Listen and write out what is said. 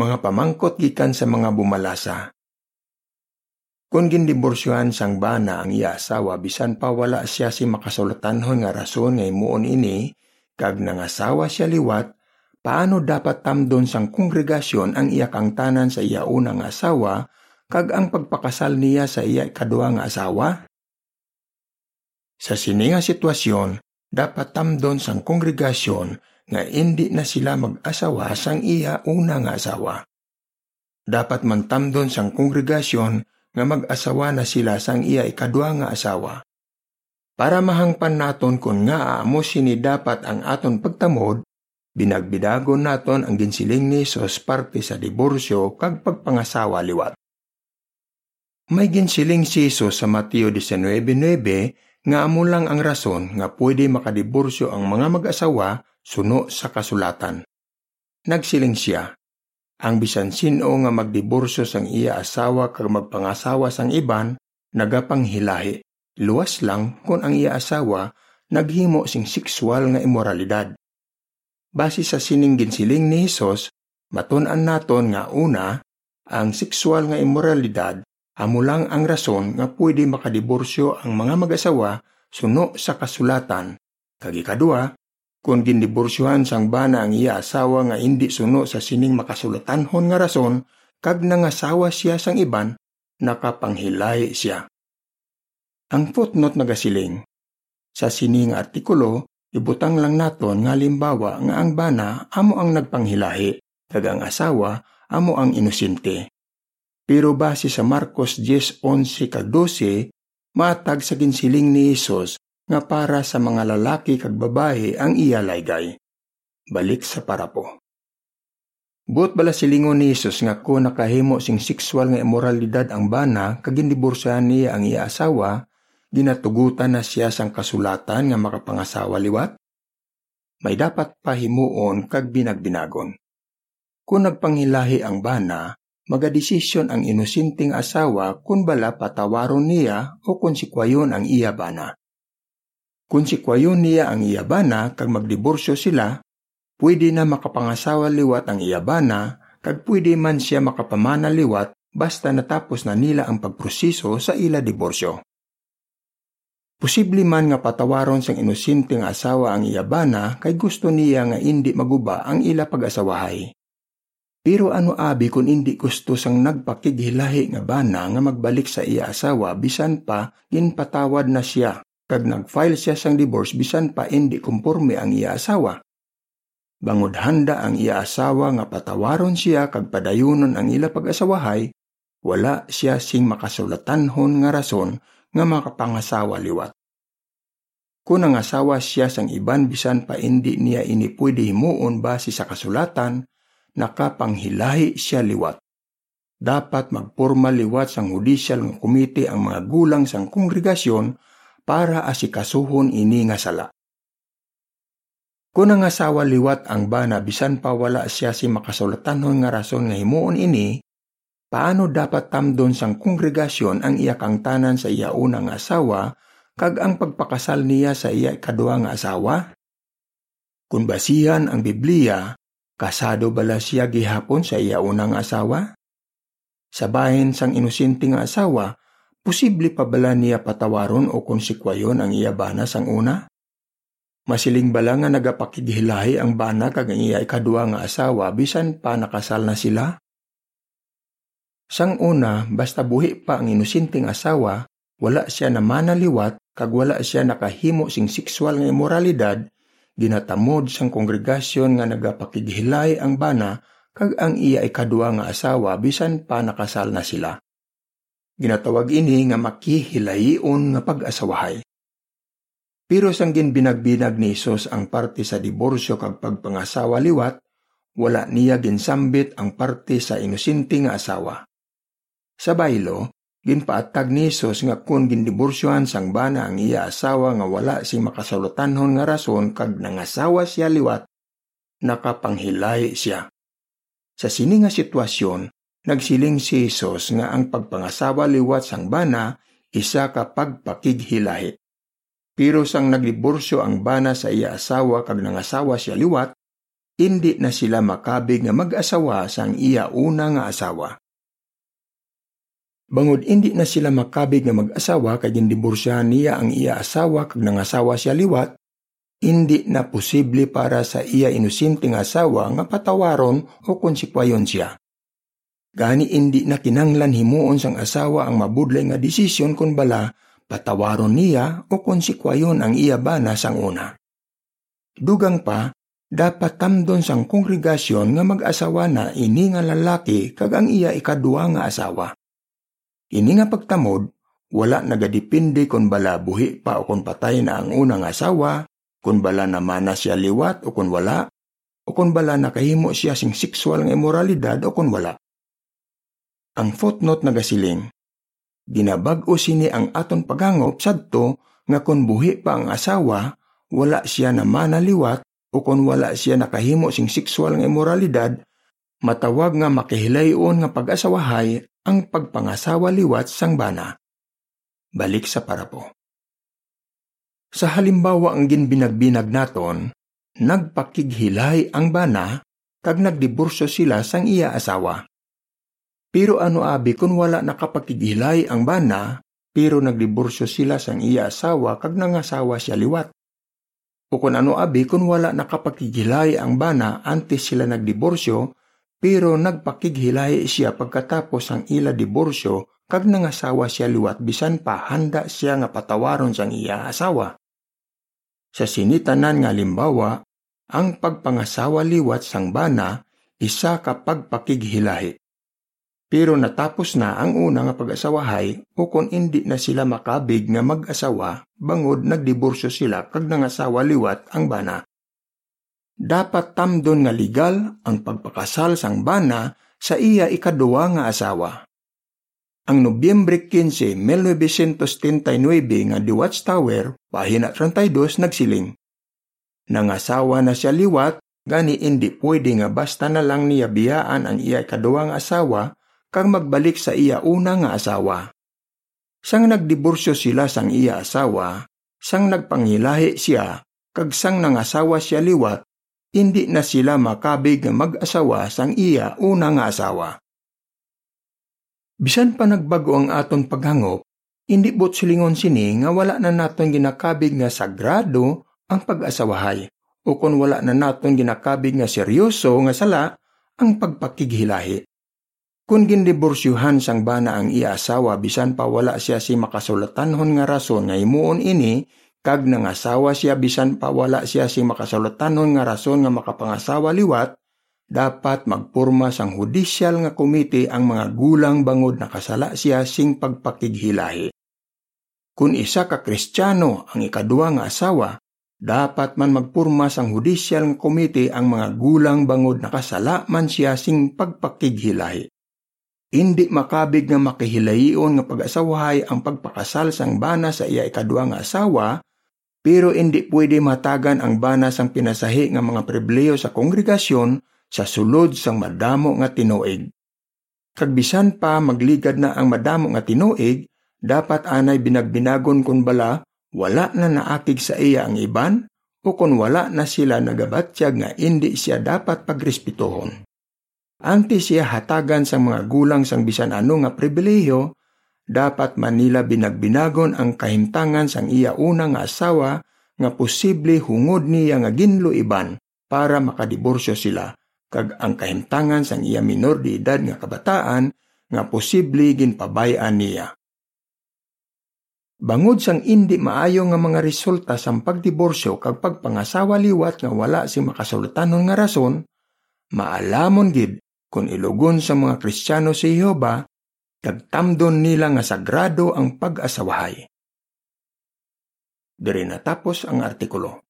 mga pamangkot gikan sa mga bumalasa. Kung gindiborsyohan sang bana ang iya asawa bisan pa wala siya si makasulatanhon nga rason nga imuon ini kag nangasawa siya liwat paano dapat tamdon sang kongregasyon ang iya kang tanan sa iya unang asawa kag ang pagpakasal niya sa iya kadua nga asawa? Sa sini nga sitwasyon, dapat tamdon sang kongregasyon nga hindi na sila mag-asawa sang iya una nga asawa. Dapat man tamdon sang kongregasyon nga mag-asawa na sila sang iya ikadwa nga asawa. Para mahangpan naton kung nga aamo sini dapat ang aton pagtamod, binagbidagon naton ang ginsiling ni Sos parte sa diborsyo kag pagpangasawa liwat. May ginsiling si Jesus sa Mateo 19.9 nga amo lang ang rason nga pwede makadiborsyo ang mga mag-asawa suno sa kasulatan. Nagsiling siya, ang bisan sino nga magdiborsyo sang iya asawa kag magpangasawa sang iban, nagapanghilahi. Luwas lang kung ang iya asawa naghimo sing sexual nga imoralidad. Base sa sining ginsiling ni Hesus, matun-an naton nga una, ang sexual nga imoralidad amo lang ang rason nga pwede makadiborsyo ang mga mag-asawa suno sa kasulatan. Kag ikadua, kung gindiborsyohan sang bana ang iya asawa nga hindi suno sa sining makasulatanhon nga rason, kag nangasawa siya sang iban, nakapanghilay siya. Ang footnote nagasiling, sa sining artikulo, ibutang lang naton nga limbawa nga ang bana amo ang nagpanghilahi, kag ang asawa amo ang inosente. Pero base sa Marcos 10:11 kag 12, matag sa ginsiling ni Hesus nga para sa mga lalaki kag babae ang iya laygay. Balik sa parapo. Buot bala silingon ni Jesus nga ko nakahimo sing sexual nga immoralidad ang bana kag gindiborsyahan niya ang iya asawa, ginatugutan na siya sang kasulatan nga makapangasawa liwat? May dapat pahimuon kag binagbinagon. Kung nagpanghilahi ang bana, magadesisyon ang inusinting asawa kung bala patawaron niya o kung sikwayon ang iya bana. Kung si kwayon niya ang iyabana kag magdiborsyo sila, pwede na makapangasawa liwat ang iyabana kag pwede man siya makapamana liwat basta natapos na nila ang pagproseso sa ila diborsyo. Posible man nga patawaron sang inosinteng asawa ang iyabana kay gusto niya nga hindi maguba ang ila pag-asawahay. Pero ano abi kung hindi gusto sang nagpakighilahi nga bana nga magbalik sa iya asawa bisan pa ginpatawad na siya kag nag-file siya sang divorce bisan pa hindi kumporme ang iya asawa. Bangod handa ang iya asawa nga patawaron siya kag padayunon ang ila pag-asawahay, wala siya sing makasulatanhon nga rason nga makapangasawa liwat. Kung ang asawa siya sang iban bisan pa hindi niya ini pwede himuon base sa kasulatan, nakapanghilahi siya liwat. Dapat magporma liwat sang judicial nga komite ang mga gulang sang kongregasyon para asikasuhon ini nga sala. Kung ang asawa liwat ang bana bisan pa wala siya si makasulatanon nga rason nga himuon ini, paano dapat tamdon sang kongregasyon ang iya kang tanan sa iya unang asawa kag ang pagpakasal niya sa iya kadua nga asawa? Kung basihan ang Biblia, kasado bala siya gihapon sa iya unang asawa? Sa bahin sang inosente nga asawa, Posible pa bala niya patawaron o konsekwayon ang iya bana sang una? Masiling bala nga nagapakighilahi ang bana kag ang iya ikadua nga asawa bisan pa nakasal na sila? Sang una, basta buhi pa ang inusinting asawa, wala siya na manaliwat kag wala siya nakahimo sing sexual nga immoralidad, ginatamod sang kongregasyon nga nagapakighilahi ang bana kag ang iya ikadua nga asawa bisan pa nakasal na sila. Ginatawag ini nga makihilayion nga pag-asawahay. Pero sang ginbinagbinag ni Isos ang parte sa diborsyo kag pagpangasawa liwat, wala niya ginsambit ang parte sa inosente nga asawa. Sa baylo, ginpaatag ni Isos nga kung gindiborsyohan sang bana ang iya asawa nga wala sing makasulutanhon nga rason kag nangasawa siya liwat, nakapanghilay siya. Sa sini nga sitwasyon, Nagsiling si Jesus nga ang pagpangasawa liwat sang bana isa ka pagpakighilahi. Pero sang nagliborsyo ang bana sa iya asawa kag nangasawa siya liwat, hindi na sila makabig nga mag-asawa sang iya una nga asawa. Bangod hindi na sila makabig nga mag-asawa kay gindiborsyahan niya ang iya asawa kag nangasawa siya liwat, hindi na posible para sa iya inusinting asawa nga patawaron o konsekwayon siya. Gani hindi na kinanglan himuon sang asawa ang mabudlay nga desisyon kung bala patawaron niya o konsekwayon ang iya bana sang una. Dugang pa, dapat tamdon sang kongregasyon nga mag-asawa na ini nga lalaki kag ang iya ikadua nga asawa. Ini nga pagtamod, wala nagadipindi kung bala buhi pa o kung patay na ang unang asawa kung bala naman na siya liwat o kung wala, o kung bala nakahimo siya sing sexual nga imoralidad o kung wala. Ang footnote nagasiling, ginabag-o sini ang aton paghangop sadto nga kung buhi pa ang asawa, wala siya na liwat o kung wala siya nakahimo sing sexual nga imoralidad, matawag nga makihilayon nga pag-asawahay ang pagpangasawa liwat sang bana. Balik sa parapo. Sa halimbawa ang ginbinagbinag naton, nagpakighilay ang bana kag nagdiborsyo sila sang iya asawa. Pero ano abi kung wala nakapakighilay ang bana, pero nagdiborsyo sila sang iya asawa kag nangasawa siya liwat. O kung ano abi kung wala nakapakighilay ang bana antes sila nagdiborsyo, pero nagpakighilay siya pagkatapos ang ila diborsyo kag nangasawa siya liwat bisan pa handa siya nga patawaron sang iya asawa. Sa sinitanan nga limbawa, ang pagpangasawa liwat sang bana isa ka pagpakighilahi. Pero natapos na ang una nga pag-asawahay o kung hindi na sila makabig nga mag-asawa, bangod nagdiborsyo sila kag nangasawa liwat ang bana. Dapat tamdon nga legal ang pagpakasal sang bana sa iya ikaduwa nga asawa. Ang Nobyembre 15, 1939 nga di Watchtower, pahina 32, nagsiling. Nangasawa na siya liwat, gani hindi pwede nga basta na lang niya biyaan ang iya kaduwang asawa kang magbalik sa iya una nga asawa. Sang nagdiborsyo sila sang iya asawa, sang nagpangilahi siya, kag sang nangasawa siya liwat, hindi na sila makabig mag-asawa sang iya una nga asawa. Bisan pa nagbago ang aton paghangop, hindi bot silingon sini nga wala na naton ginakabig nga sagrado ang pag-asawahay o kung wala na naton ginakabig nga seryoso nga sala ang pagpakighilahi. Kung gindiborsyuhan sang bana ang iya asawa bisan pa wala siya si makasulatanhon nga rason nga imuon ini kag nangasawa siya bisan pa wala siya si makasulatanhon nga rason nga makapangasawa liwat dapat magpurma sang hudisyal nga komite ang mga gulang bangod na kasala siya sing pagpakighilahi. Kung isa ka kristyano ang ikaduwa nga asawa, dapat man magpurma sang hudisyal nga komite ang mga gulang bangod na kasala man siya sing pagpakighilahi. Hindi makabig nga makihilayion nga pag-asawahay ang pagpakasal sang bana sa iya ikaduwa nga asawa, pero hindi pwede matagan ang bana sang pinasahi nga mga pribileyo sa kongregasyon sa sulod sang madamo nga tinuig. Kagbisan pa magligad na ang madamo nga tinuig, dapat anay binagbinagon kun bala wala na naakig sa iya ang iban o kung wala na sila nagabatsyag nga hindi siya dapat pagrespetuhon. Anti siya hatagan sa mga gulang sang bisan ano nga pribilehiyo, dapat Manila binagbinagon ang kahimtangan sang iya una nga asawa nga posible hungod niya nga ginlo iban para makadiborsyo sila kag ang kahimtangan sang iya minor di edad nga kabataan nga posible ginpabayaan niya. Bangod sang indi maayo nga mga resulta sang pagdiborsyo kag pagpangasawa liwat nga wala si makasultanon nga rason, maalamon gid kung ilugon sa mga Kristiyano si Jehova, kagtamdon nila nga sagrado ang pag-asawahay. Diri natapos ang artikulo.